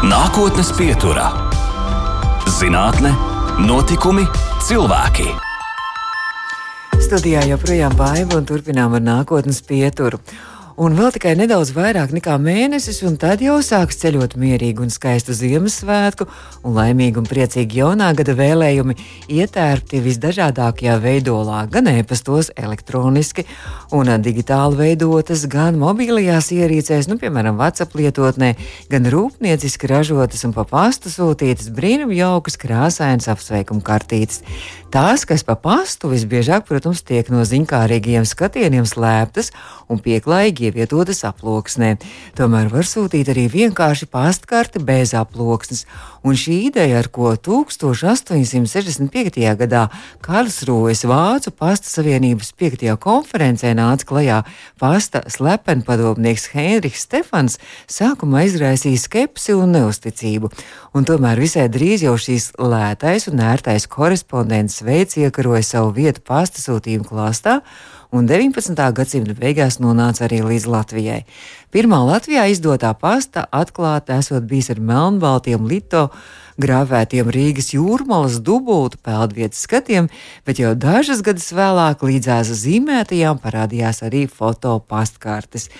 Nākotnes pieturā - zinātne, notikumi, cilvēki. Studijā joprojām baiva un turpinām ar nākotnes pieturu. Un vēl tikai nedaudz vairāk nekā mēnesis, un tad jau sāks ceļot mierīgu un skaistu Ziemassvētku, un laimīgu un priecīgu jaunā gada vēlējumi ietērpti visdažādākajā veidolā, gan e-pastos, elektroniski un digitāli veidotas, gan mobilajās ierīcēs, nu, piemēram, WhatsApp lietotnē, gan rūpnieciski ražotas un pa pastu sūtītas brīnum jaukas, krāsainas apsveikuma kartītes. Tās, kas pa pastu visbiežāk, protams, tiek no ziņkārīgiem skatieniem slēptas un pieklājīgi ievietotas aploksnē. Tomēr var sūtīt arī vienkārši pastkarti bez aploksnes, un šī ideja, ar ko 1865. gadā Karlsruhes Vācu pasta savienības 5. konferencē nāca klajā pasta slepenpadomnieks Heinrichs Stefans, sākumā izraisīja skepsi un neusticību, un tomēr visai drīz jau šīs lētais un ērtais korespondents veids iekaroja savu vietu pasta sūtījumu klāstā, un 19. gadsimta beigās nonāca arī līdz Latvijai. Pirmā Latvijā izdotā pasta atklāta esot bijis ar melnbaltiem lito grāvētiem Rīgas jūrmalas dubultu peldvietas skatiem, bet jau dažas gadus vēlāk līdzās zīmētajām parādījās arī fotopastkartes.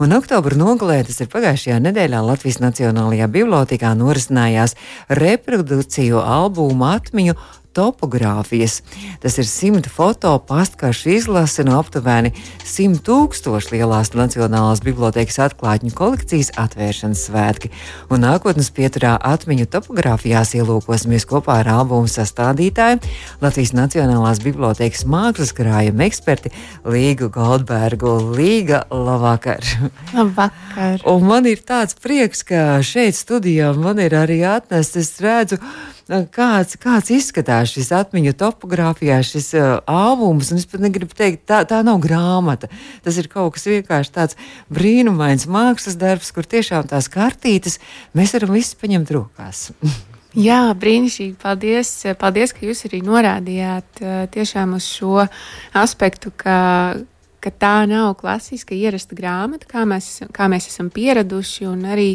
Un oktobra nogalē, tas ir pagājušajā nedēļā Latvijas Nacionālajā bibliotekā norisinājās reprodukciju albumu atmiņu topogrāfijas. Tas ir simta foto pastkaršu izlase no aptuveni 100 tūkstošu lielās Nacionālās bibliotekas atklātņu kolekcijas atvēršanas svētki. Un nākotnes pieturā atmiņu topogrāfijās ielūkosimies kopā ar albumu sastādītāju Latvijas Nacionālās bibliotekas mākslas krājuma eksperti Līgu Goldbergu. Līga, labvakar! Labvakar! Un man ir tāds prieks, ka šeit studijā man ir arī atnests, es redzu, kāds, kāds izskatās šis atmiņu topogrāfijā, šis uh, albums. Es pat negribu teikt, tā, tā nav grāmata. Tas ir kaut kas vienkārši tāds brīnumains mākslas darbs, kur tiešām tās kartītes mēs varam visus paņemt rokās. Jā, brīnišķīgi. Paldies, paldies, ka jūs arī norādījāt tiešām uz šo aspektu, ka, ka tā nav klasiska ierasta grāmata, kā mēs, kā mēs esam pieraduši. Arī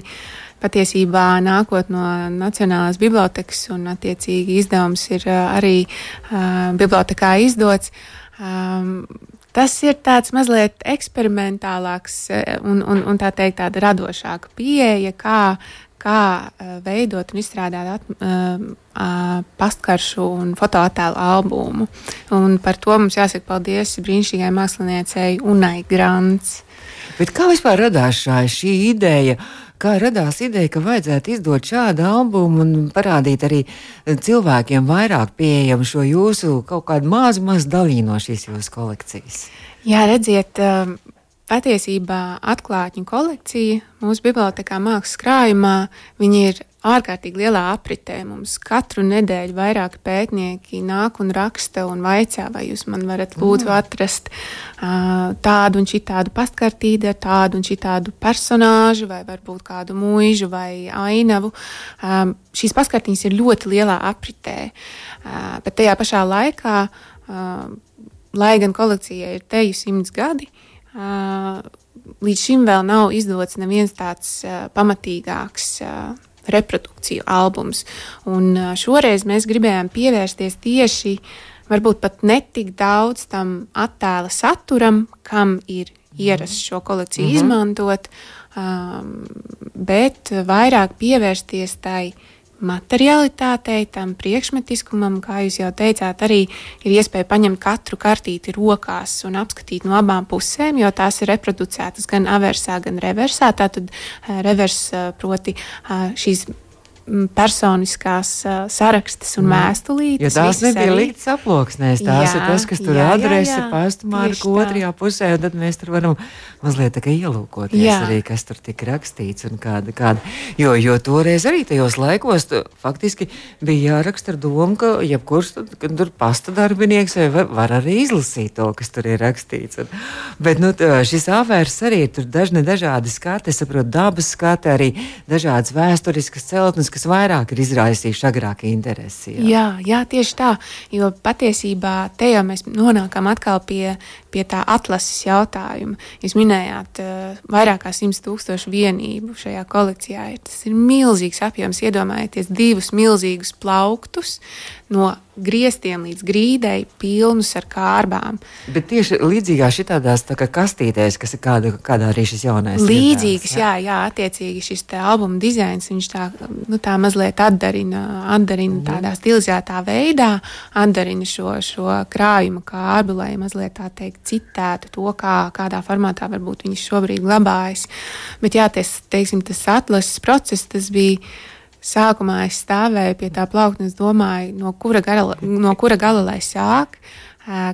patiesībā nākot no Nacionālās bibliotekas, un attiecīgi izdevums ir arī uh, bibliotekā izdots. Um, Tas ir tāds mazliet eksperimentālāks un, un, un tā teikt, tāda radošāka pieeja, kā, kā veidot un izstrādāt at, uh, pastkaršu un fotoattēlu albumu. Un par to mums jāsaka paldies brīnišķīgai māksliniecei Unai Grants. Bet kā vispār radās šī ideja? Uh, kā radās ideja, ka vajadzētu izdot šādu albumu un parādīt arī cilvēkiem vairāk pieejamu šo jūsu kaut kādu mazu, mazu daļiņu no šīs jūsu kolekcijas? Jā, redziet, um, patiesībā atklātņu kolekcija mūsu bibliotekā mākslas krājumā ir ārkārtīgi lielā apritē. Mums katru nedēļu vairāki pētnieki nāk un raksta un vaicā, vai jūs man varat lūdzu mm. atrast uh, tādu un šitādu pastkartīti ar tādu un šitādu personāžu, vai varbūt kādu mūžu vai ainavu. Um, šīs pastkartītes ir ļoti lielā apritē, uh, bet tajā pašā laikā, uh, lai gan kolekcijai ir teju simts gadi, līdz šim vēl nav izdots neviens tāds uh, pamatīgāks. Uh, reprodukciju albums. Un šoreiz mēs gribējām pievērsties tieši, varbūt pat netik daudz tam attēla saturam, kam ir ierasts šo kolekciju mm -hmm. izmantot, um, bet vairāk pievērsties tai materialitātei, tam priekšmetiskumam, kā jūs jau teicāt, arī ir iespēja paņemt katru kartīti rokās un apskatīt no abām pusēm, jo tās ir reproducētas gan aversā, gan reversā. Tātad eh, revers eh, proti eh, šīs personiskās uh, sarakstus un mm. vēstulītes. Jo tās nebija arī... liktas aploksnēs, tās jā, ir tas, kas tur adrese pastumārka otrajā pusē, un tad mēs tur varam mazliet tā kā ielūkoties jā. arī, kas tur tika rakstīts un kāda, kāda. Jo, jo toreiz arī tajos laikos tu, faktiski bija jāraksta ar domu, ka jebkurš tur pasta darbinieks var, var arī izlasīt to, kas tur ir rakstīts. Un, bet nu, šis avērs arī ir tur dažne dažādi skati, es saprotu, dabas skati, arī dažādas vēsturiskas celtnes, kas vairāk ir izraisījuši agrāk interesi. Jā. jā, jā, tieši tā. Jo patiesībā te jau mēs nonākam atkal pie, pie tā atlases jautājuma. Jūs minējāt, uh, vairāk kā 100 tūkstošu vienību šajā kolekcijā. Tas ir milzīgs apjoms. Iedomājieties divus milzīgus plauktus no griestiem līdz grīdei, pilnus ar kārbām. Bet tieši līdzīgā šitādās tā kā kastītēs, kas ir kāda, kādā arī šis jaunais. Līdzīgas, jā, jā, attiecīgi šis te albuma dizains, viņš tā, nu, tā mazliet atdarina, atdarina mm. tādā stilizētā veidā, atdarina šo, šo krājumu kārbu, lai mazliet tā teikt citētu to, kā, kādā formātā varbūt viņš šobrīd glabājas. Bet jā, ties, teiksim, tas atlases process, tas bija sākumā es stāvēju pie tā plaukta un domāju, no kura, gara, no kura gala lai sāk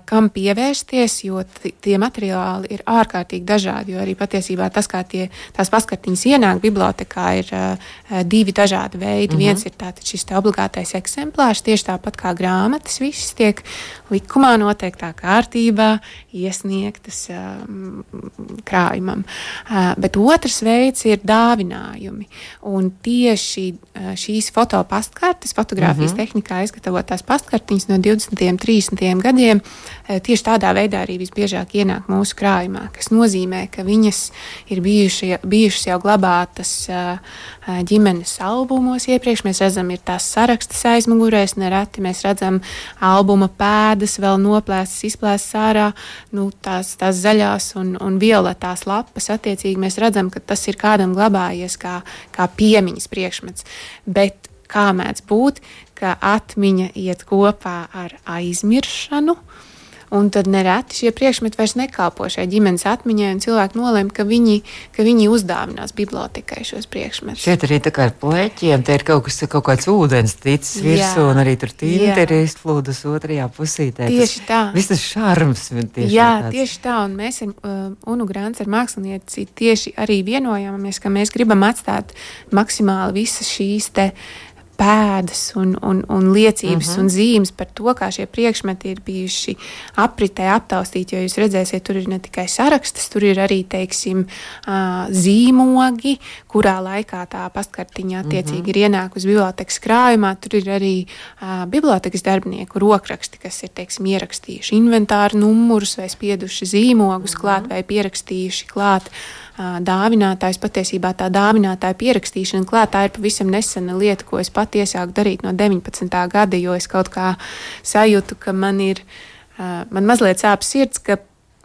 kam pievērsties, jo tie materiāli ir ārkārtīgi dažādi. Jo arī patiesībā tas, kā tie, tās paskartiņas ienāk bibliotekā, ir uh, divi dažādi veidi. Mm -hmm. Viens ir tātad šis tā obligātais eksemplārs, tieši tāpat kā grāmatas, visas tiek likumā noteiktā kārtībā iesniegtas um, krājumam. Uh, bet otrs veids ir dāvinājumi. Un tieši uh, šīs fotopastkartes, fotografijas mm -hmm. tehnikā izgatavotās pastkartiņas no 20. un 30. gadiem Eh, tieši tādā veidā arī visbiežāk ienāk mūsu krājumā, kas nozīmē, ka viņas ir bijuši, bijušas jau glabātas eh, eh, ģimenes albumos. Iepriekš mēs redzam, ir tās sarakstas aizmugurēs, nereti mēs redzam albuma pēdas, vēl noplēstas, izplēstas ārā, nu, tās, tās zaļās un, un violetās lapas. Attiecīgi mēs redzam, ka tas ir kādam glabājies kā, kā piemiņas priekšmets. Bet kā mēdz būt, ka atmiņa iet kopā ar aizmiršanu. Un tad nereti šie priekšmeti vairs nekalpo šai ģimenes atmiņai, un cilvēki nolēma, ka viņi, ka viņi uzdāvinās bibliotekai šos priekšmetus. Šeit arī tā kā ar pleķiem, te ir kaut kas, kaut kāds ūdens ticis virsū, un arī tur tīri ir izplūdus otrajā pusītē. Tieši tā. Viss tas šarms. Tieši Jā, tāds. tieši tā, un mēs ar uh, Unu Grants ar mākslinieci tieši arī vienojāmies, ka mēs gribam atstāt maksimāli visas šīs te pēdas un, un, un liecības uh -huh. un zīmes par to, kā šie priekšmeti ir bijuši apritē aptaustīti. Jo jūs redzēsiet, tur ir ne tikai sarakstas, tur ir arī teiksim, zīmogi, kurā laikā tā pastkartiņa attiecīgi uh -huh. ir ienākusi bibliotekas krājumā. Tur ir arī bibliotekas darbinieku rokraksti, kas ir teiksim, ierakstījuši inventāru numurus vai spieduši zīmogus uh -huh. klāt vai pierakstījuši klāt dāvinātājs. Patiesībā tā dāvinātāja pierakstīšana klātā ir pavisam nesena lieta, ko es pat iesāku darīt no 19. gada, jo es kaut kā sajūtu, ka man ir, man mazliet sāp sirds, ka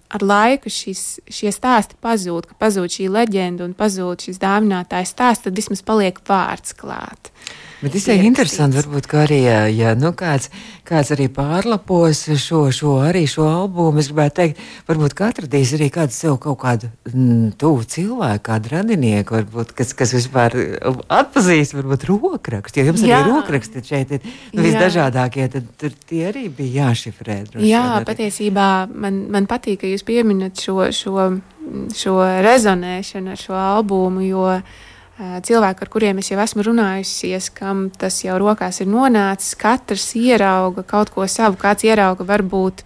ar laiku šis, šie stāsti pazūd, ka pazūd šī leģenda un pazūd šis dāvinātājs stāsts, tad vismaz paliek vārds klāt. Bet tas ir interesanti, varbūt, ka arī, ja nu, kāds, kāds arī pārlapos šo, šo, arī šo albumu, es gribētu teikt, varbūt atradīs arī kādu sev kaut kādu mm, tuvu cilvēku, kādu radinieku, varbūt, kas, kas vispār atpazīst, varbūt rokrakstu, jo jums Jā. arī rokraksti šeit ir nu, visdažādākie, tad tur tie arī bija jāšifrē. Jā, patiesībā man, man patīk, ka jūs pieminat šo, šo, šo rezonēšanu ar šo albumu, jo cilvēki, ar kuriem es jau esmu runājusies, kam tas jau rokās ir nonācis, katrs ierauga kaut ko savu. Kāds ierauga varbūt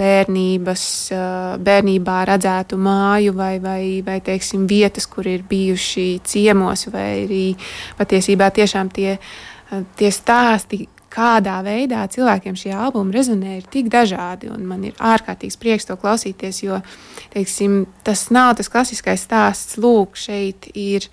bērnības, bērnībā redzētu māju vai, vai, vai teiksim, vietas, kur ir bijuši ciemos, vai arī patiesībā tiešām tie, tie stāsti, kādā veidā cilvēkiem šie albumi rezonē, ir tik dažādi. Man ir ārkārtīgs prieks to klausīties, jo teiksim, tas nav tas klasiskais stāsts. Lūk, šeit ir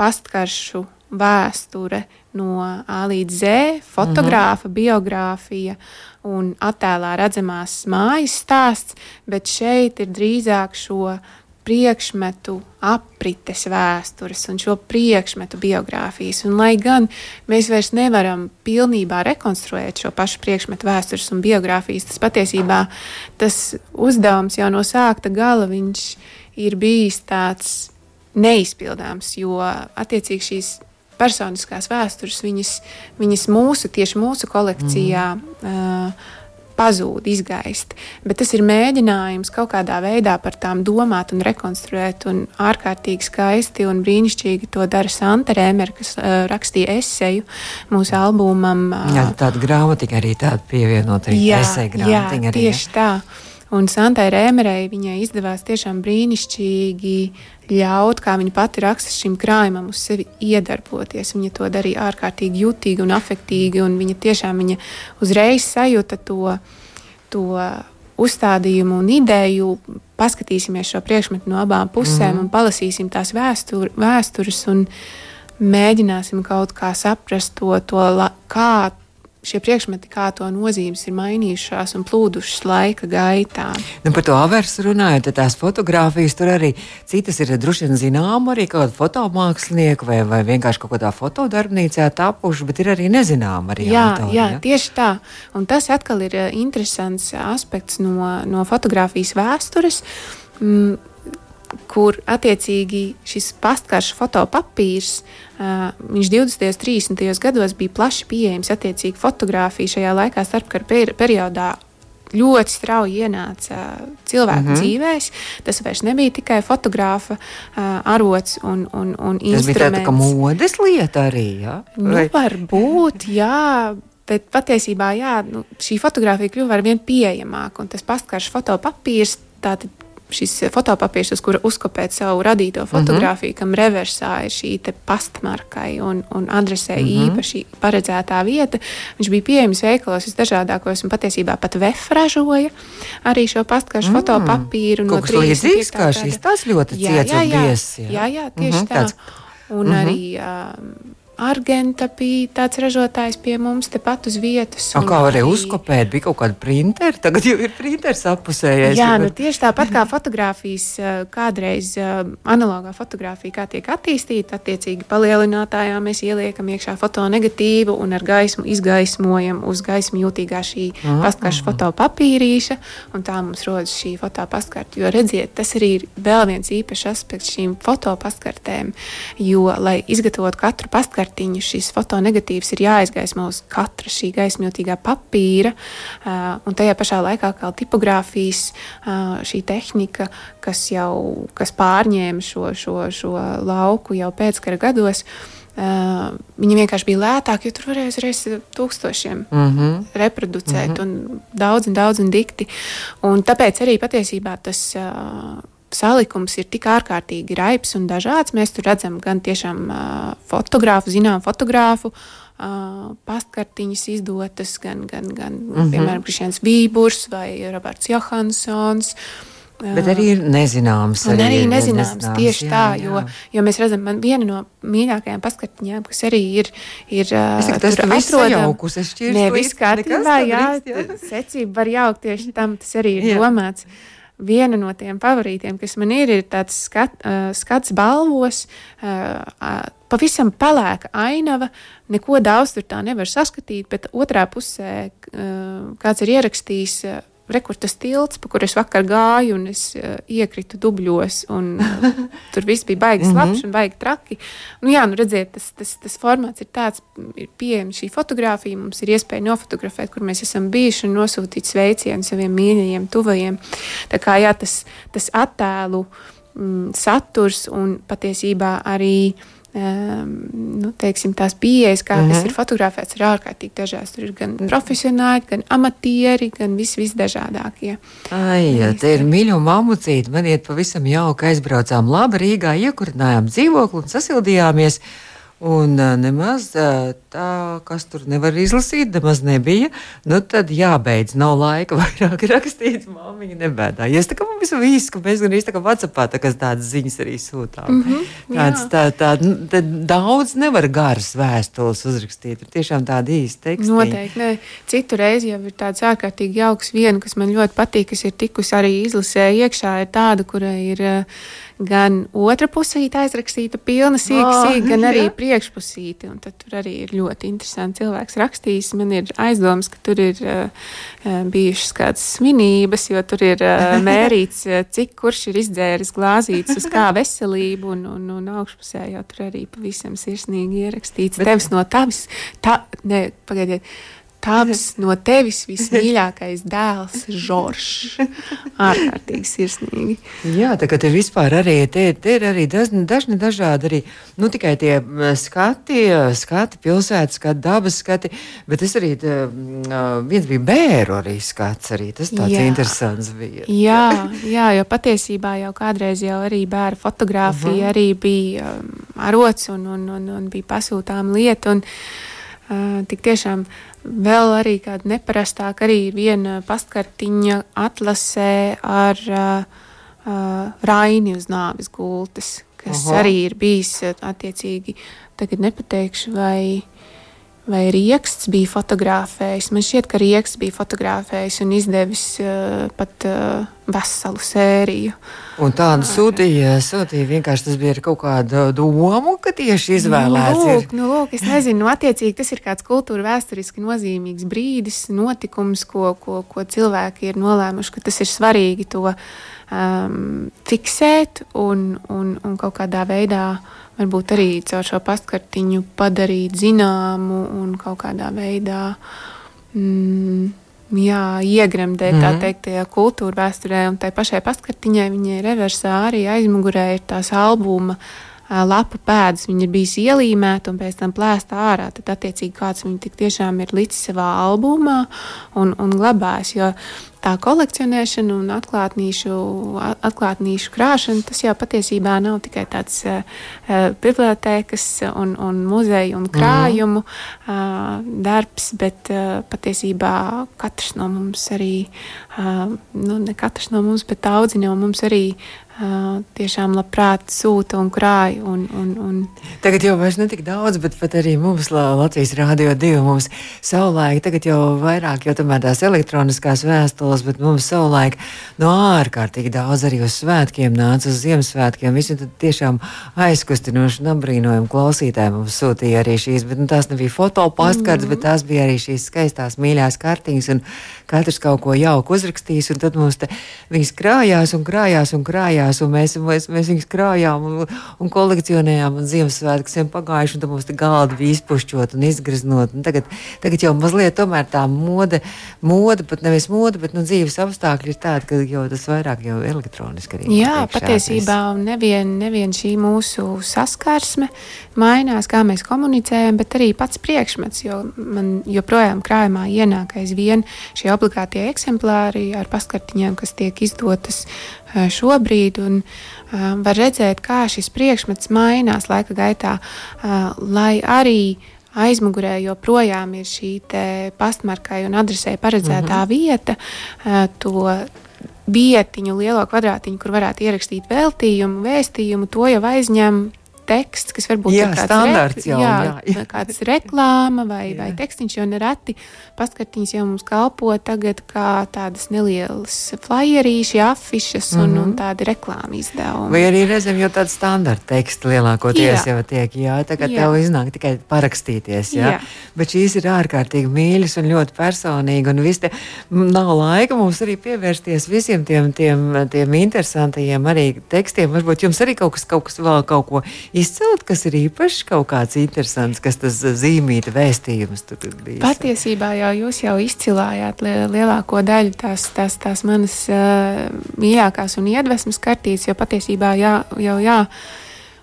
pastkaršu vēsture no A līdz Z, fotogrāfa mm -hmm. biogrāfija un attēlā redzamās mājas stāsts, bet šeit ir drīzāk šo priekšmetu aprites vēstures un šo priekšmetu biogrāfijas. Un, lai gan mēs vairs nevaram pilnībā rekonstruēt šo pašu priekšmetu vēstures un biogrāfijas, tas patiesībā tas uzdevums jau no sākta gala ir bijis tāds neizpildāms, jo attiecīgi šīs personiskās vēstures, viņas, viņas mūsu, tieši mūsu kolekcijā. Mm. Uh, pazūd, izgaist. Bet tas ir mēģinājums kaut kādā veidā par tām domāt un rekonstruēt. Un ārkārtīgi skaisti un brīnišķīgi to dara Santa Rēmere, kas uh, rakstīja eseju mūsu albumam. Uh, jā, tāda grāmatiņa arī tāda pievienota, arī eseja grāmatiņa. Tieši tā. Un Santai Rēmerei viņai izdevās tiešām brīnišķīgi ļaut, kā viņa pati raksta, šim krājumam uz sevi iedarboties. Viņa to darīja ārkārtīgi jutīgi un afektīgi, un viņa tiešām viņa uzreiz sajūta to, to uzstādījumu un ideju. Paskatīsimies šo priekšmetu no abām pusēm mm. un palasīsim tās vēstur, vēstures un mēģināsim kaut kā saprast to, to kā šie priekšmeti, kā to nozīmes ir mainījušās un plūdušas laika gaitā. Nu, par to aversu runājot, tad tās fotogrāfijas tur arī citas ir droši vien zināmas, arī kāda fotomākslinieka vai, vai vienkārši kaut kādā fotodarbnīcā tapuši, bet ir arī nezināma arī jā, autori, jā, ja? tieši tā. Un tas atkal ir eh, interesants aspekts no, no fotografijas vēstures. Mm, kur attiecīgi šis pastkaršu fotopapīrs, viņš 20. un 30. gados bija plaši pieejams. Attiecīgi fotografija šajā laikā starpkara per periodā ļoti strauji ienāca cilvēku mm -hmm. dzīvēs. Tas vairs nebija tikai fotografa uh, arots un, un, un instruments. Tas bija tā, tā kā modes lieta arī. Ja? Nu, varbūt, jā. Bet patiesībā jā, nu, šī fotografija kļuva ar vien pieejamāka, un tas pastkaršu fotopapīrs tātad šis fotopapīrs, uz kura uzkopēt savu radīto fotografiju, mm -hmm. kam reversā ir šī pastmarkai un, un adresē mm -hmm. īpaši paredzētā vieta. Viņš bija pieejams veikalos visdažādākos un patiesībā pat VF ražoja arī šo pastkaršu mm. fotopapīru. No Kaut kas līdzīgs kā šis, tas ļoti ciets un bies. Jā, jā, jā tieši mm -hmm, tā. Tāds. Un mm -hmm. arī um, Argenta bija tāds ražotājs pie mums tepat uz vietas. Un kā varēja arī... uzkopēt, bija kaut kāda printeri, tagad jau ir printers apusējais. Jā, nu tieši tāpat kā fotografijas kādreiz analogā fotografija, kā tiek attīstīta, attiecīgi palielinātājā mēs ieliekam iekšā fotonegatīvu un ar gaismu izgaismojam uz gaismu jūtīgā šī ah, pastkarša fotopapīrīša, un tā mums rodas šī fotopastkarta. Jo redziet, tas arī ir vēl viens īpašs aspekts šīm fotopastkartēm, jo, lai izgatavotu katru pastkartu, iekārtiņu šis fotonegatīvs ir jāizgaismo uz katra šī gaismjotīgā papīra, un tajā pašā laikā kā tipogrāfijas šī tehnika, kas jau kas pārņēma šo, šo, šo lauku jau pēckara gados. Uh, viņi vienkārši bija lētāki, jo tur varēja uzreiz tūkstošiem mm -hmm. reproducēt, mm -hmm. un daudz, un daudz un dikti. Un tāpēc arī patiesībā tas uh, salikums ir tik ārkārtīgi raips un dažāds. Mēs tur redzam gan tiešām uh, fotogrāfu, zinām fotogrāfu. Uh, pastkartiņas izdotas gan, gan, gan mm -hmm. piemēram, Kristians Vīburs vai Roberts Johansons. Bet arī ir nezināms. Arī, arī nezināms, nezināms tieši jā, tā, jā. Jo, jo mēs redzam, man viena no mīļākajām paskatiņām, kas arī ir. ir es domāju, tas ir atrodams. Es šķirstu, Nē, viss kārtībā, jā, jā. secība var jaukt tieši tam, tas arī ir jā. domāts. Uh, viena no tiem favorītiem, kas man ir, ir tāds skat, uh, skats balvos, uh, uh, pavisam pelēka ainava. Neko daudz tur tā nevar saskatīt, bet otrā pusē uh, kāds ir ierakstījis. Uh, rekurtas tilts, pa kur es vakar gāju, un es uh, iekritu dubļos. Un, uh, tur viss bija baigi mhm. slapjš un baigi traki. Nu, jā, nu, redziet, tas, tas, tas formāts ir tāds, ir pieejama šī fotografija. Mums ir iespēja nofotografēt, kur mēs esam bijuši un nosūtīt sveicienu saviem mīļajiem, tuvajiem. Tā kā jā, tas, tas attēlu mm, saturs un patiesībā arī nu, teiksim, tās pieejas, kā mm -hmm. tas mhm. ir fotografēts, ir ārkārtīgi dažādas. Tur ir gan profesionāļi, gan amatieri, gan vis, visdažādākie. Ai, ja, te ir mīļa mamucīte. Man iet pavisam jauka aizbraucām labi Rīgā, iekurinājām dzīvokli un sasildījāmies. Un nemaz tā, kas tur nevar izlasīt, nemaz nebija. Nu, tad jābeidz. Nav laika vairāk rakstīt. Māmiņa nebēdājies. Tā kā mums ir viss, ka mēs gan īsti tā kā Whatsappā tā, tādas ziņas arī sūtām. Mm -hmm, Tāds, tā, tā, tā, daudz nevar garas vēstules uzrakstīt. Ir tiešām tāda īsta teksta. Noteikti. Ne. Citu reizi jau ir tāds ārkārtīgi jauks viena, kas man ļoti patīk, kas ir tikusi arī izlasē iekšā, ir tāda, kurai ir. Gan otra pusīte aizrakstīta pilna sīka, oh, sīka, gan arī jā. priekšpusīte. Un tad tur arī ir ļoti interesanti cilvēks rakstījis. Man ir aizdoms, ka tur ir uh, bijušas kādas svinības, jo tur ir uh, mērīts, cik kurš ir izdzēris glāzītes uz kā veselību, un, un, un augšpusē jau tur arī pavisam sirsnīgi ierakstīts. Bet... Tevis no tavis, tā, ne, pagaidiet Tavs no tevis vismīļākais dēls, Žoržs. Ārkārtīgi sirsnīgi. Jā, tā kā te vispār arī te, te ir arī dažni, dažni dažādi arī, nu tikai tie skati, skati, pilsētas skati, dabas skati, bet es arī, tā, viens bija bēru arī skats arī, tas tāds jā. interesants bija. Jā, jā, jo patiesībā jau kādreiz jau arī bēru fotografija uh -huh. arī bija um, arots un, un, un, un bija pasūtām lieta un uh, tik tiešām Vēl arī kāda neparastāka arī viena pastkartiņa atlasē ar uh, uh, Raini uz nāves gultas, kas Aha. arī ir bijis attiecīgi, tagad nepateikšu, vai vai Rieksts bija fotografējis. Man šķiet, ka Rieksts bija fotografējis un izdevis uh, pat uh, veselu sēriju. Un tādu sūtīja, sūtīja vienkārši tas bija ar kaut kādu domu, ka tieši izvēlēts. Nu, lūk, nu, lūk, es nezinu, nu, attiecīgi tas ir kāds kultūra vēsturiski nozīmīgs brīdis, notikums, ko, ko, ko cilvēki ir nolēmuši, ka tas ir svarīgi to um, fiksēt un, un, un kaut kādā veidā uh, varbūt arī caur šo pastkartiņu padarīt zināmu un kaut kādā veidā mm, jā, iegremdēt mm -hmm. tā mhm. teikt, tajā kultūra vēsturē. Un tai pašai pastkartiņai viņai reversā arī aizmugurē ir tās albuma lapu pēdas, viņa ir bijusi ielīmēta un pēc tam plēsta ārā. Tad, attiecīgi, kāds tik tiešām ir licis savā albumā un, un glabājis. Jo tā kolekcionēšana un atklātnīšu, atklātnīšu krāšana, tas jau patiesībā nav tikai tāds uh, bibliotēkas un, un muzeja un krājumu uh, darbs, bet uh, patiesībā katrs no mums arī, uh, nu ne katrs no mums, bet daudzi no mums arī tiešām labprāt sūta un krāja. Un, un, un... Tagad jau vairs ne tik daudz, bet pat arī mums Latvijas Rādio 2 mums savulaik, tagad jau vairāk, jo tomēr tās elektroniskās vēstules, bet mums savulaik no ārkārtīgi daudz arī uz svētkiem nāca, uz Ziemassvētkiem. Visi tad tiešām aizkustinoši un apbrīnojami klausītāji mums sūtīja arī šīs, bet nu, tās nebija fotopastkartes, mm -hmm. bet tās bija arī šīs skaistās mīļās kartiņas un katrs kaut ko jauku uzrakstījis, un tad mums te viņas krājās un krājās un krājās mājās, un mēs, mēs, mēs viņus krājām un, un kolekcionējām, un Ziemassvētkiem pagājuši, un tad mums te galdi bija izpušķot un izgraznot. Un tagad, tagad jau mazliet tomēr tā mode, mode pat nevis mode, bet nu, dzīves apstākļi ir tādi, ka jau tas vairāk jau elektroniski arī. Jā, patiesībā nevien, nevien šī mūsu saskarsme mainās, kā mēs komunicējam, bet arī pats priekšmets, jo man joprojām krājumā ienāk aizvien šie obligātie eksemplāri ar paskartiņām, kas tiek izdotas Eh, šobrīd. Un, var redzēt, kā šis priekšmets mainās laika gaitā, lai arī aizmugurē joprojām ir šī pastmarkai un adresē paredzētā mm -hmm. vieta, to vietiņu, lielo kvadrātiņu, kur varētu ierakstīt veltījumu, vēstījumu, to jau aizņem teksts, kas varbūt jā, ir standarts, jau, jā, jā. kāds reklāma vai, jā. vai tekstiņš, jo nereti paskartiņas jau mums kalpo tagad kā tādas nelielas flyerīši, afišas un, mm -hmm. un tādi reklāmas izdevumi. Vai arī reizēm jau tāds standarta teksts lielākoties jā. jau tiek, jā, tagad jā. tev iznāk tikai parakstīties, jā. jā. Bet šīs ir ārkārtīgi mīļas un ļoti personīgi, un viss te nav laika mums arī pievērsties visiem tiem, tiem, tiem interesantajiem arī tekstiem. Varbūt jums arī kaut kas, kaut kas vēl kaut ko izcelt, kas ir īpašs, kaut kāds interesants, kas tas zīmīta vēstījums tur bija. Patiesībā jau jūs jau izcilājāt lielāko daļu tās, tās, tās manas uh, mīļākās un iedvesmas kartītes, jo patiesībā jā, jau jā.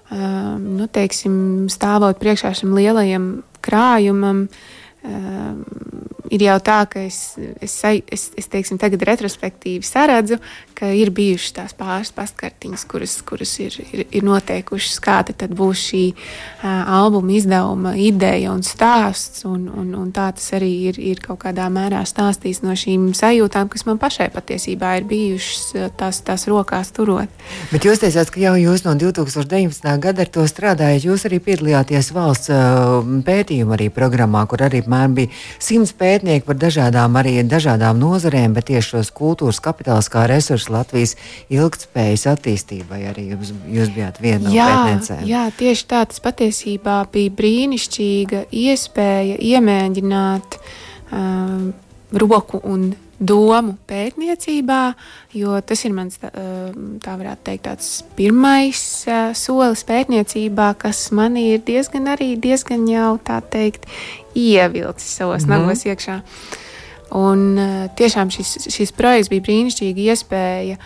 Uh, nu, teiksim, stāvot priekšā šim lielajam krājumam, uh, ir jau tā, ka es, es, es, es teiksim, tagad retrospektīvi saredzu, ka ir bijušas tās pāris pastkartiņas, kuras, kuras ir, ir, ir noteikušas, kāda būs šī uh, albuma izdevuma ideja un stāsts. Un, un, un tā tas arī ir, ir kaut kādā mērā stāstījis no šīm sajūtām, kas man pašai patiesībā ir bijušas tās, tās rokās turot. Bet jūs teicāt, ka jau jūs no 2019. gada ar to strādājat. Jūs arī piedalījāties valsts uh, pētījuma arī programmā, kur arī mēram bija simts pētnieki par dažādām, arī dažādām nozarēm, bet tieši šos kultūras kapitāls kā resursu Latvijas ilgspējas attīstībai arī jums, jūs bijāt viena no pētniecēm. Jā, tieši tā tas patiesībā bija brīnišķīga iespēja iemēģināt um, roku un domu pētniecībā, jo tas ir mans, tā, tā varētu teikt, tāds pirmais solis pētniecībā, kas man ir diezgan arī diezgan jau tā teikt ievilcis savos mm -hmm. nagos iekšā. Un tiešām šis, šis projekts bija brīnišķīga iespēja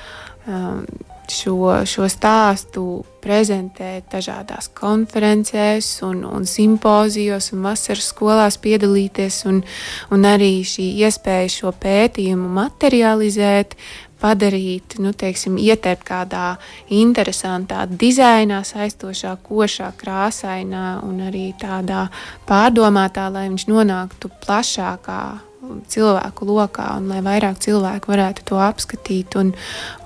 um, šo, šo stāstu prezentēt dažādās konferencēs, un, un simpozijos un vasaras skolās piedalīties, un, un arī šī iespēja šo pētījumu materializēt, padarīt, nu, teiksim, ieteikt kādā interesantā dizainā, aizstošā, košā, krāsainā un arī tādā pārdomātā, lai viņš nonāktu plašākā cilvēku lokā, un lai vairāk cilvēku varētu to apskatīt un,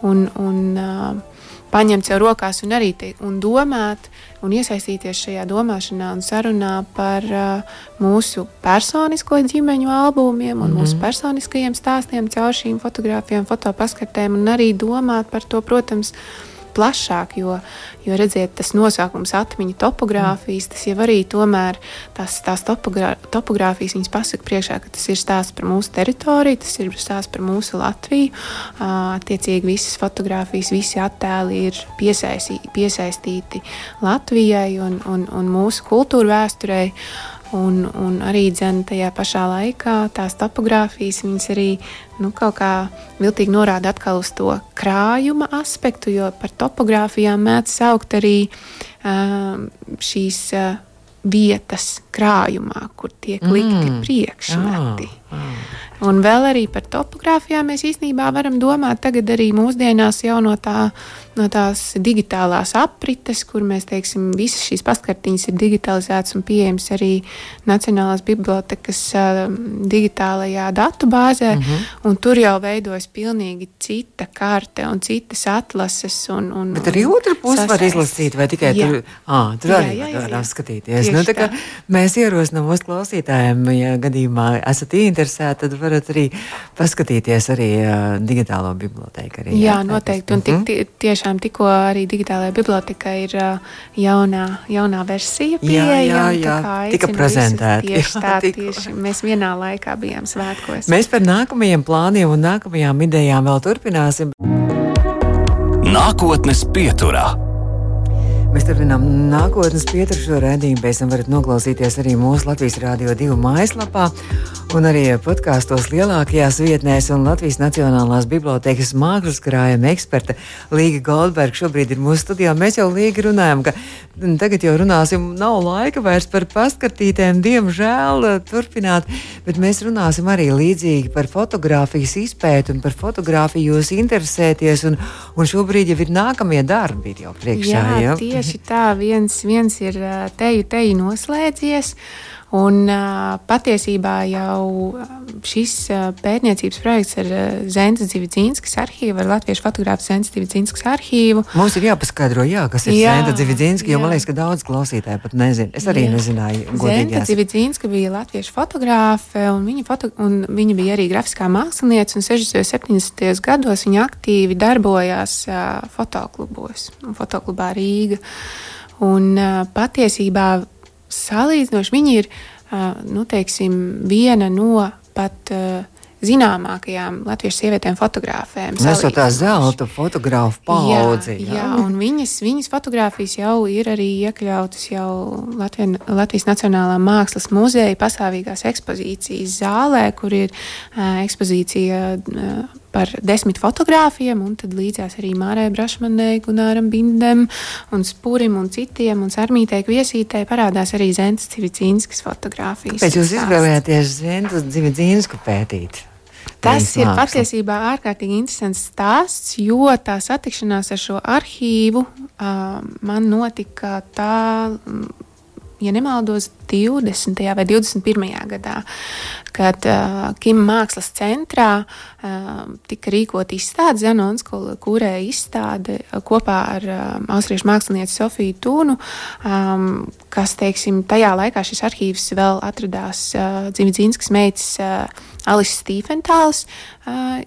un, un uh, paņemt sev rokās un arī te, un domāt un iesaistīties šajā domāšanā un sarunā par uh, mūsu personisko ģimeņu albumiem un mm -hmm. mūsu personiskajiem stāstiem caur šīm fotografijām, fotopaskartēm un arī domāt par to, protams, plašāk, jo, jo redziet, tas nosaukums atmiņa topogrāfijas, tas jau arī tomēr tās, tās topogrā, topogrāfijas viņas pasaka priekšā, ka tas ir stāsts par mūsu teritoriju, tas ir stāsts par mūsu Latviju. Attiecīgi visas fotogrāfijas, visi attēli ir piesaistīti, piesaistīti Latvijai un, un, un mūsu kultūra vēsturei. Un, un arī dzen, tajā pašā laikā tās topogrāfijas arī nu, kaut kā viltīgi norāda atkal uz to krājuma aspektu, jo par topogrāfijām mēdz saukt arī uh, šīs uh, vietas krājumā, kur tiek likti mm. priekšmeti. Ah, ah. Un vēl arī par topogrāfijām mēs īstenībā varam domāt tagad arī mūsdienās jau no, tā, no tās digitālās aprites, kur mēs teiksim, visas šīs pastkartiņas ir digitalizētas un pieejamas arī Nacionālās bibliotekas uh, digitālajā datu bāzē, mm -hmm. un tur jau veidojas pilnīgi cita karte un citas atlases. Un, un, Bet arī otra puse var izlasīt, vai tikai jā. tur, à, tur jā, arī jā, jā, var apskatīties. Nu, tā kā mēs ierosinām mūsu klausītājiem, ja gadījumā esat interesēti, tad varat arī paskatīties arī uh, digitālo bibliotēku. Arī, jā, jā noteikti. Un tik, mhm. tiešām tikko arī digitālajā bibliotekā ir uh, jaunā, jaunā versija pieejama. Jā, jā, jā. tika prezentēta. Tieši tā, tieši mēs vienā laikā bijām svētkos. Mēs par nākamajiem plāniem un nākamajām idejām vēl turpināsim. Nākotnes pieturā. Mēs turpinām nākotnes pieturu šo redzējumu. Pēc tam varat noklausīties arī mūsu Latvijas Rādio 2 mājaslapā un arī podkāstos lielākajās vietnēs. Un Latvijas Nacionālās Bibliotēkas mākslas krājuma eksperte Līga Goldberga šobrīd ir mūsu studijā. Mēs jau Līga runājam, ka tagad jau runāsim, nav laika vairs par paskartītēm, diemžēl turpināt, bet mēs runāsim arī līdzīgi par fotografijas izpēti un par fotografiju jūs interesēties. Un, un šobrīd jau ir nākamie darbi ir jau priekšā. Jā, ja? tieši tā, viens, viens ir teju, teju noslēdzies. Un, patiesībā jau šis pētniecības projekts ar Zentas Zividzīnskas arhīvu, ar Latviešu fotografu Zentas Zividzīnskas arhīvu. Mums ir jāpaskaidro, jā, kas ir jā, Zenta Zividzīnska, jo man liekas, ka daudz klausītāji pat nezina. Es arī jā. nezināju. Zenta Zividzīnska bija Latviešu fotografe, un viņa, foto, un viņa bija arī grafiskā mākslinieca, un 60. un 70. gados viņa aktīvi darbojās fotoklubos, fotoklubā Rīga. Un patiesībā salīdzinoši viņi ir nu, teiksim, viena no pat zināmākajām latviešu sievietēm fotografēm. Mēs jau tā zelta fotografu paudzi. Jā, jā. jā, un viņas, viņas fotografijas jau ir arī iekļautas jau Latvien, Latvijas Nacionālā mākslas muzeja pastāvīgās ekspozīcijas zālē, kur ir uh, ekspozīcija. Uh, par desmit fotogrāfiem, un tad līdzās arī Mārai Brašmanai, Gunāram Bindem, un Spurim un citiem, un Sarmītei Kviesītei parādās arī Zentas Civicīnskas fotogrāfijas. Pēc jūs izvēlējāties Zentas Civicīnsku pētīt? Tas ir māksla. patiesībā ārkārtīgi interesants stāsts, jo tā satikšanās ar šo arhīvu uh, man notika tā, ja nemaldos, 20. vai 21. gadā, kad uh, Kim mākslas centrā uh, tika rīkot izstāde Zanons, kurē izstāde kopā ar uh, austriešu mākslinieci Sofiju Tūnu, um, kas, teiksim, tajā laikā šis arhīvs vēl atradās uh, Dzimidzīnskas meitas uh, Alises Stīfentāls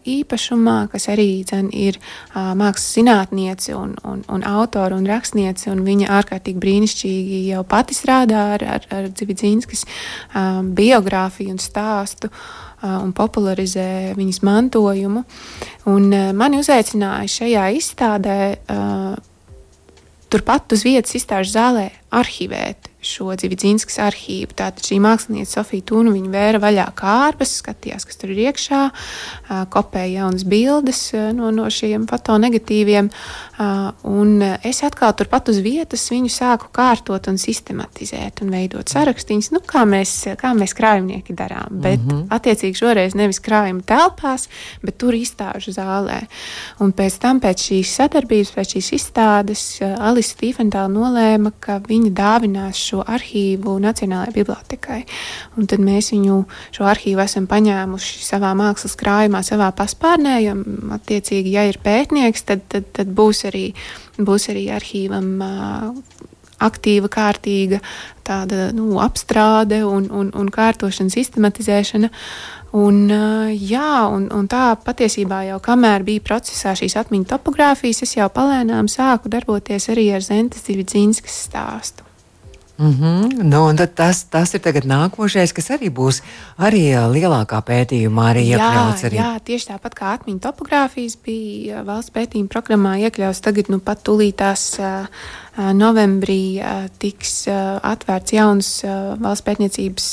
īpašumā, kas arī dzen, ir mākslas zinātniece un, un, un autora un rakstniece, un viņa ārkārtīgi brīnišķīgi jau pati strādā ar, ar, ar Dzimidzīnskas um, biogrāfiju un stāstu. un popularizē viņas mantojumu. Un mani uzaicināja šajā izstādē turpat uz vietas izstāžu zālē arhivēt šo Dzīvīnskas arhīvu. Tātad šī mākslinieca Sofija Tūna viņa vēra vaļā kārbas, skatījās, kas tur ir iekšā, kopēja jaunas bildes no, no šiem fotonegatīviem. Un es atkal turpat uz vietas viņu sāku kārtot un sistematizēt un veidot sarakstīņus, nu, kā, mēs, kā mēs krājumnieki darām. Bet, mm -hmm. attiecīgi, šoreiz nevis krājuma telpās, bet tur izstāžu zālē. Un pēc tam, pēc šīs sadarbības, pēc šīs izstādes, Alisa Tīfentāla nolēma, ka viņa dāvinās šo arhīvu Nacionālajai bibliotekai. Un tad mēs viņu šo arhīvu esam paņēmuši savā mākslas krājumā, savā paspārnē. Jo, attiecīgi, ja ir pētnieks, tad, tad, tad būs, arī, būs arī arhīvam. Aktīva, kārtīga tāda, nu, apstrāde un, un, un kārtošana, sistematizēšana. Un, jā, un, un tā patiesībā jau kamēr bija procesā šīs atmiņu topogrāfijas, es jau palēnām sāku darboties arī ar Zentas Zividzinskas stāstu. Mm -hmm. nu, tas, tas ir nākošais, kas arī būs arī lielākā pētījumā, arī iekļauts. Arī. Jā, tieši tāpat kā atmiņu topogrāfijas bija valsts pētījuma programmā iekļauts, tagad nu pat tūlītās novembrī tiks atvērts jauns valsts pētniecības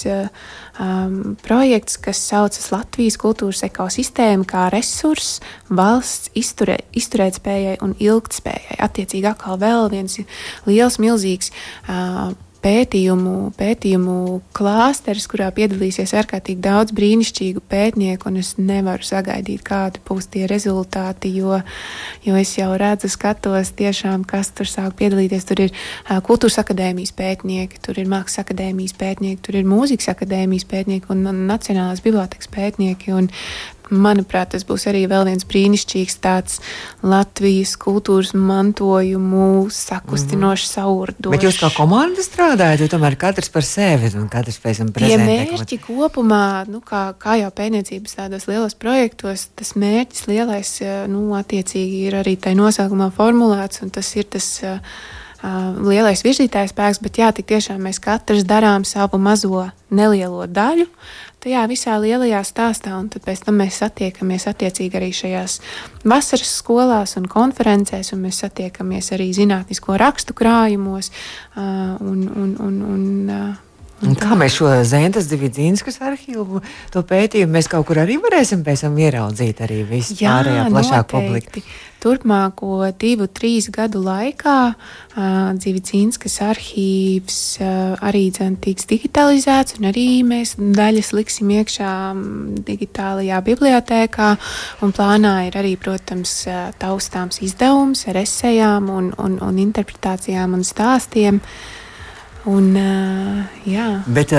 um, projekts, kas saucas Latvijas kultūras ekosistēma kā resurss valsts izturē, izturētspējai un ilgtspējai. Attiecīgi atkal vēl viens liels, milzīgs uh, pētījumu, pētījumu klāsteris, kurā piedalīsies ārkārtīgi daudz brīnišķīgu pētnieku, un es nevaru sagaidīt, kādi būs tie rezultāti, jo, jo es jau redzu, skatos tiešām, kas tur sāk piedalīties. Tur ir uh, kultūras akadēmijas pētnieki, tur ir mākslas akadēmijas pētnieki, tur ir mūzikas akadēmijas pētnieki un, Nacionālās bibliotekas pētnieki. Un manuprāt, tas būs arī vēl viens brīnišķīgs tāds Latvijas kultūras mantojumu sakustinošs, mm. saurdošs. Bet jūs kā komanda strādājat, jo tomēr katrs par sevi un katrs pēc tam prezentē. Tie mērķi kopumā, nu, kā, kā jau pētniecības tādos lielos projektos, tas mērķis lielais, nu, attiecīgi ir arī tai nosaukumā formulēts, un tas ir tas uh, lielais virzītājs spēks, bet jā, tik tiešām mēs katrs darām savu mazo nelielo daļu tajā visā lielajā stāstā, un tad pēc tam mēs satiekamies attiecīgi arī šajās vasaras skolās un konferencēs, un mēs satiekamies arī zinātnisko rakstu krājumos un, un, un, un Un kā mēs šo Zentas Dividzīnskas arhīvu, to pētījumu, mēs kaut kur arī varēsim pēc tam ieraudzīt arī visu Jā, pārējā plašāk publiku. Turpmāko divu, trīs gadu laikā Dividzīnskas arhīvs arī dzen, tiks digitalizēts, un arī mēs daļas liksim iekšā digitālajā bibliotēkā, plānā ir arī, protams, taustāms izdevums ar esejām un, un, un interpretācijām un stāstiem. Uh, Un, jā. Bet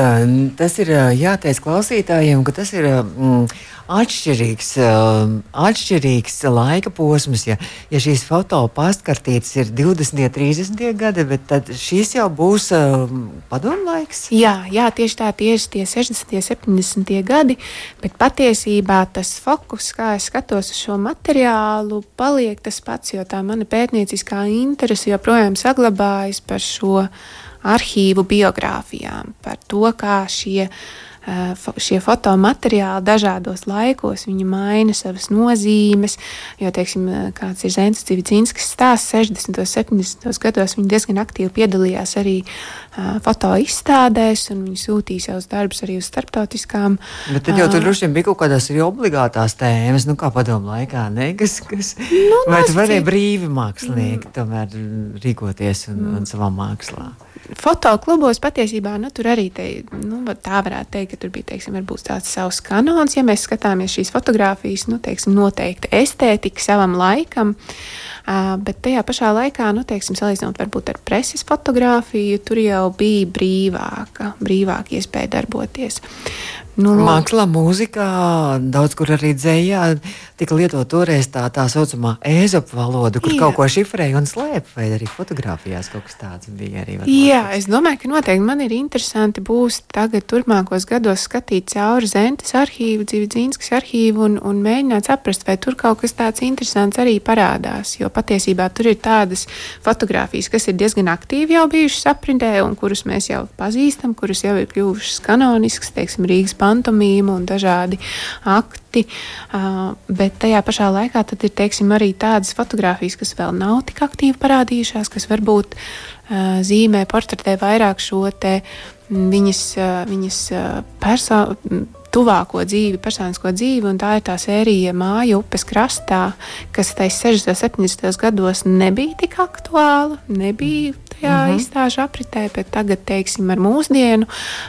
tas ir jāteic klausītājiem, ka tas ir mm, atšķirīgs, uh, atšķirīgs laika posms. Ja, ja šīs fotopastkartītes ir 20, 30 gadi, tad šīs jau būs uh, padomu laiks. Jā, jā, tieši tā, tieši tie 60, 70 gadi, bet patiesībā tas fokus, kā es skatos uz šo materiālu, paliek tas pats, jo tā mana pētnieciskā interese joprojām saglabājas par šo arhīvu biogrāfijām, par to, kā šie Eh, šie fotomateriāli dažādos laikos, maina savas nozīmes, jo, teiksim, eh, kāds ir Zēns Civicinskis stāsts 60. un 70. gados, viņi diezgan aktīvi piedalījās arī uh, foto izstādēs, un viņi sūtīja savus darbus arī uz starptautiskām. Bet tad jau tur droši vien bija kaut kādas arī obligātās tēmas, nu kā padomu laikā, ne? Kas, kas, nu, vai tu varēji brīvi mākslinieki mm. tomēr rīkoties un, un savā mākslā? Fotoklubos patiesībā nu, tur arī te, nu, tā varētu teikt, ka tur bija teiksim, tāds savs kanons. Ja mēs skatāmies šīs fotogrāfijas, nu, teiksim, noteikti estētika savam laikam. Uh, bet tajā pašā laikā, nu, teiksim, salīdzinot varbūt ar preses fotografiju, tur jau bija brīvāka, brīvāka iespēja darboties. Nu, Mākslā, mūzikā, daudz kur arī dzējā tika lietot toreiz tā, tā saucamā ēzopa valoda, kur Jā. kaut ko šifrēja un slēpa, vai arī fotografijās kaut kas tāds bija. Arī, Jā, es domāju, ka noteikti man ir interesanti būs tagad turpmākos gados skatīt cauri Zentes arhīvu, Dzīvdzīnskas arhīvu un, un mēģināt saprast, vai tur kaut kas tāds interesants arī parādās, jo patiesībā tur ir tādas fotogrāfijas, kas ir diezgan aktīvi jau bijušas aprindē un kuras mēs jau pazīstam, kuras jau ir kļuvušas kanoniskas, teiksim, Rīgas pantomīma un dažādi akti. Bet tajā pašā laikā ir teiksim, arī tādas fotogrāfijas, kas vēl nav tik aktīvi parādījušās, kas varbūt zīmē, portretē vairāk šo te viņas, viņas personu tuvāko dzīvi, personisko dzīvi, un tā ir tā sērija Māja upes krastā, kas tajos 60. un 70. gados nebija tik aktuāla, nebija tajā mm -hmm. izstāžu apritē, bet tagad, teiksim, ar mūsdienu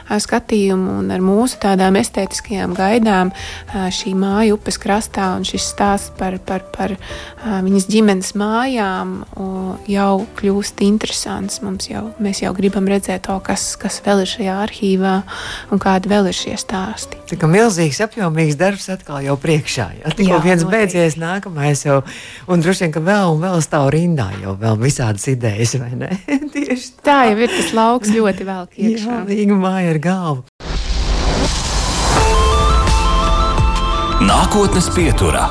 skatījumu un ar mūsu tādām estētiskajām gaidām šī māja upes krastā un šis stāsts par, par, par viņas ģimenes mājām jau kļūst interesants. Mums jau, mēs jau gribam redzēt to, kas, kas vēl ir šajā arhīvā un kādi vēl ir šie stāsti. Tā kā milzīgs, apjomīgs darbs atkal jau priekšā. Jā, tikko viens noteikti. beidzies, nākamais jau, un droši vien, ka vēl un vēl stāv rindā jau vēl visādas idejas, vai ne? Tieši tā. tā jau ir tas lauks ļoti velk iekšā. Jā, līga māja ar galvu. Nākotnes pieturā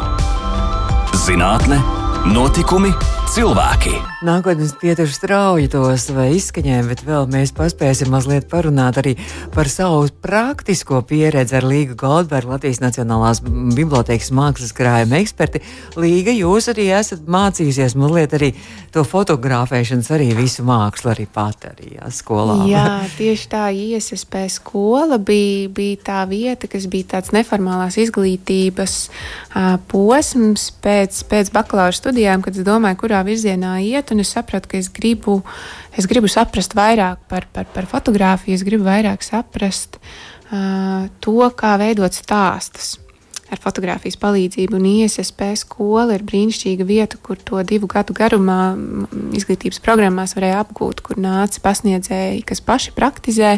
- zinātne, notikumi, cilvēki. Nākotnes pieturas strauji tos vai izskaņēm, bet vēl mēs paspēsim mazliet parunāt arī par savu praktisko pieredzi ar Līgu Goldbergu, Latvijas Nacionālās bibliotēkas mākslas krājuma eksperti. Līga, jūs arī esat mācījusies mazliet arī to fotografēšanas, arī visu mākslu, arī pat arī jā, skolā. Jā, tieši tā ISSP skola bija, bija tā vieta, kas bija tāds neformālās izglītības uh, posms pēc, pēc bakalaura studijām, kad es domāju, kurā virzienā iet lietu, un es sapratu, ka es gribu, es gribu saprast vairāk par, par, par fotografiju, es gribu vairāk saprast uh, to, kā veidot stāstus ar fotografijas palīdzību. Un ISSP skola ir brīnišķīga vieta, kur to divu gadu garumā izglītības programmās varēja apgūt, kur nāca pasniedzēji, kas paši praktizē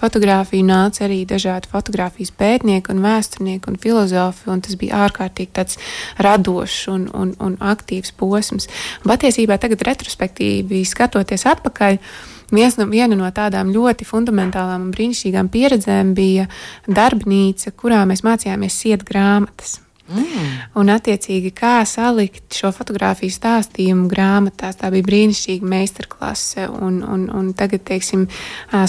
fotografiju, nāca arī dažādi fotografijas pētnieki un vēsturnieki un filozofi, un tas bija ārkārtīgi tāds radošs un, un, un aktīvs posms. Patiesībā tagad retrospektīvi skatoties atpakaļ, Viens no, viena no tādām ļoti fundamentālām un brīnišķīgām pieredzēm bija darbnīca, kurā mēs mācījāmies siet grāmatas. Mm. Un, attiecīgi, kā salikt šo fotografiju stāstījumu grāmatās. Tā bija brīnišķīga meistarklase. Un, un, un tagad, teiksim,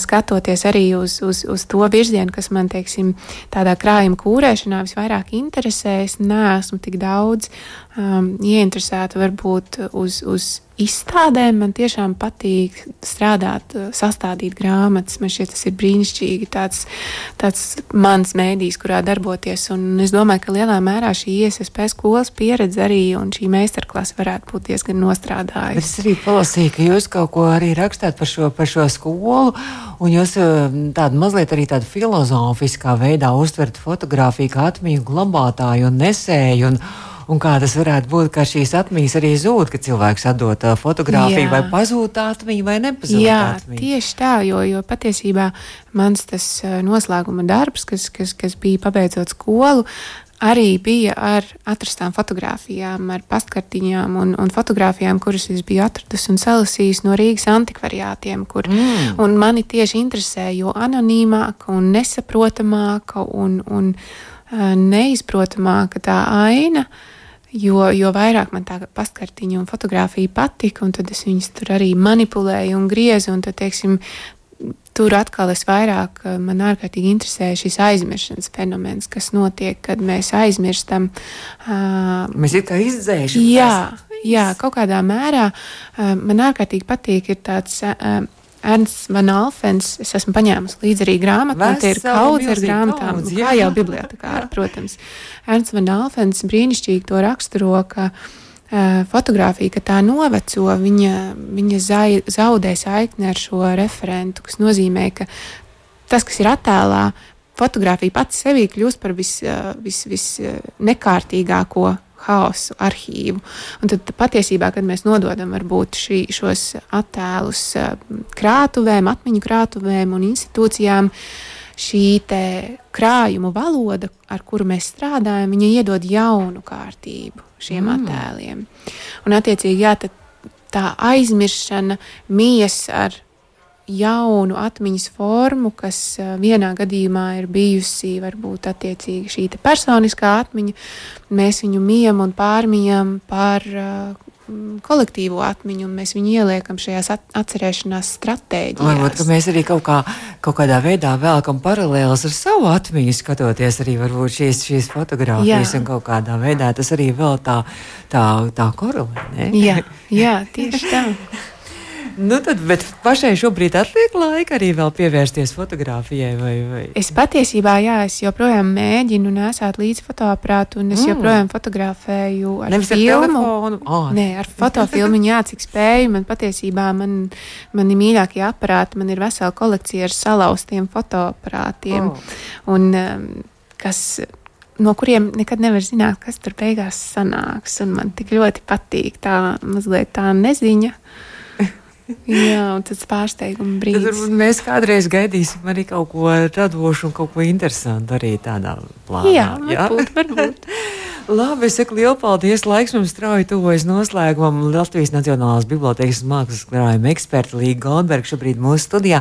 skatoties arī uz, uz, uz to virzienu, kas man, teiksim, tādā krājuma kūrēšanā visvairāk interesē, es neesmu tik daudz um, ieinteresēta varbūt uz. uz izstādēm man tiešām patīk strādāt, eh, sastādīt grāmatas. Man šķiet, tas ir brīnišķīgi. Tāds, tāds mans mēdījis, kurā darboties. Un es domāju, ka lielā mērā šī ISSP skolas pieredze arī un šī meistarklase varētu būt diezgan nostrādājusi. Es arī palasīju, ka jūs kaut ko arī rakstāt par šo, par šo skolu. Un jūs eh, tādu mazliet arī tādu filozofiskā veidā uztverat fotografiju kā atmiņu glabātāju un nesēju. Un, un kā tas varētu būt, ka šīs atmiņas arī zūd, kad cilvēks atdod uh, fotografiju, Jā. vai pazūd tā atmiņa, vai nepazūd. Jā, atmiņa. tieši tā, jo, jo patiesībā mans tas noslēguma darbs, kas, kas, kas bija pabeidzot skolu, arī bija ar atrastām fotografijām, ar pastkartiņām un, un fotografijām, kuras es biju atradusi un salasījusi no Rīgas antikvariātiem. Kur, mm. Mani tieši interesē, jo anonīmāka un nesaprotamāka un, un uh, neizprotamāka tā aina. Uh, Jo, jo vairāk man tā pastkartiņa un fotografija patika, un tad es viņas tur arī manipulēju un griezu. Un tad, teiksim, tur atkal es vairāk, eh, man ārkārtīgi interesē šis aizmirstības fenomens, kas notiek, kad mēs aizmirstam. Uh, mēs it kā izdzēšam. Jā, jā, kaut kādā mērā uh, man ārkārtīgi patīk ir tāds. Uh, Ernsts Van Alfens. Es esmu paņēmusi līdzi arī grāmatu. Man te ir kaudze ar grāmatām, kaudz, kā jau bibliotekāra, protams. Ernsts Van Alfens brīnišķīgi to raksturo, ka uh, fotografija, ka tā noveco, viņa, viņa zai, zaudē saikni ar šo referentu, kas nozīmē, ka tas, kas ir attēlā, fotografija pati sevī kļūst par vis, vis, vis nekārtīgāko haosu arhīvu. Un tad patiesībā, kad mēs nododam šī, šos attēlus eh, krātuvēm, atmiņu krātuvēm un institūcijām, šī krājuma valoda, ar kuru mēs strādājam, viņa iedod jaunu kārtību šiem mm. attēliem. Un, attiecīgi, jā, tā aizmiršana mijas ar jaunu atmiņas formu, kas vienā gadījumā ir bijusi varbūt attiecīgi šī personiskā atmiņa. Mēs viņu mijam un pārmijam par mm, kolektīvo atmiņu, un mēs viņu ieliekam šajās at atcerēšanās stratēģijās. Varbūt mēs arī kaut, kā, kaut kādā veidā velkam paralēlus ar savu atmiņu, skatoties arī šīs, šīs fotogrāfijas, Jā. un kaut kādā veidā tas arī vēl tā, tā, tā korelē. Ne? Jā, jā, tieši tā. Nu tad, bet pašai šobrīd atliek laika arī vēl pievērsties fotografijai. Vai, vai? Es patiesībā, jā, es joprojām mēģinu nesāt līdzi fotoaparātu, un es mm. joprojām fotografēju ar Nevis filmu. Ar oh. Nē, ar fotofilmu, jā, cik spēju. Man patiesībā man, mani mīļākie aparāti, man ir vesela kolekcija ar salauztiem fotoaparātiem. Oh. Un, um, kas, no kuriem nekad nevar zināt, kas tur beigās sanāks. Un man tik ļoti patīk tā mazliet tā neziņa. Jā, un tas pārsteiguma brīdis. Tad mēs kādreiz gaidīsim arī kaut ko radošu un kaut ko interesantu arī tādā plānā. Jā, varbūt. Jā? varbūt. Labi, es saku lielu paldies. Laiks mums strauji tuvojas noslēgumam. Latvijas Nacionālās bibliotēkas mākslas krājuma eksperta Līga Goldberga šobrīd mūsu studijā.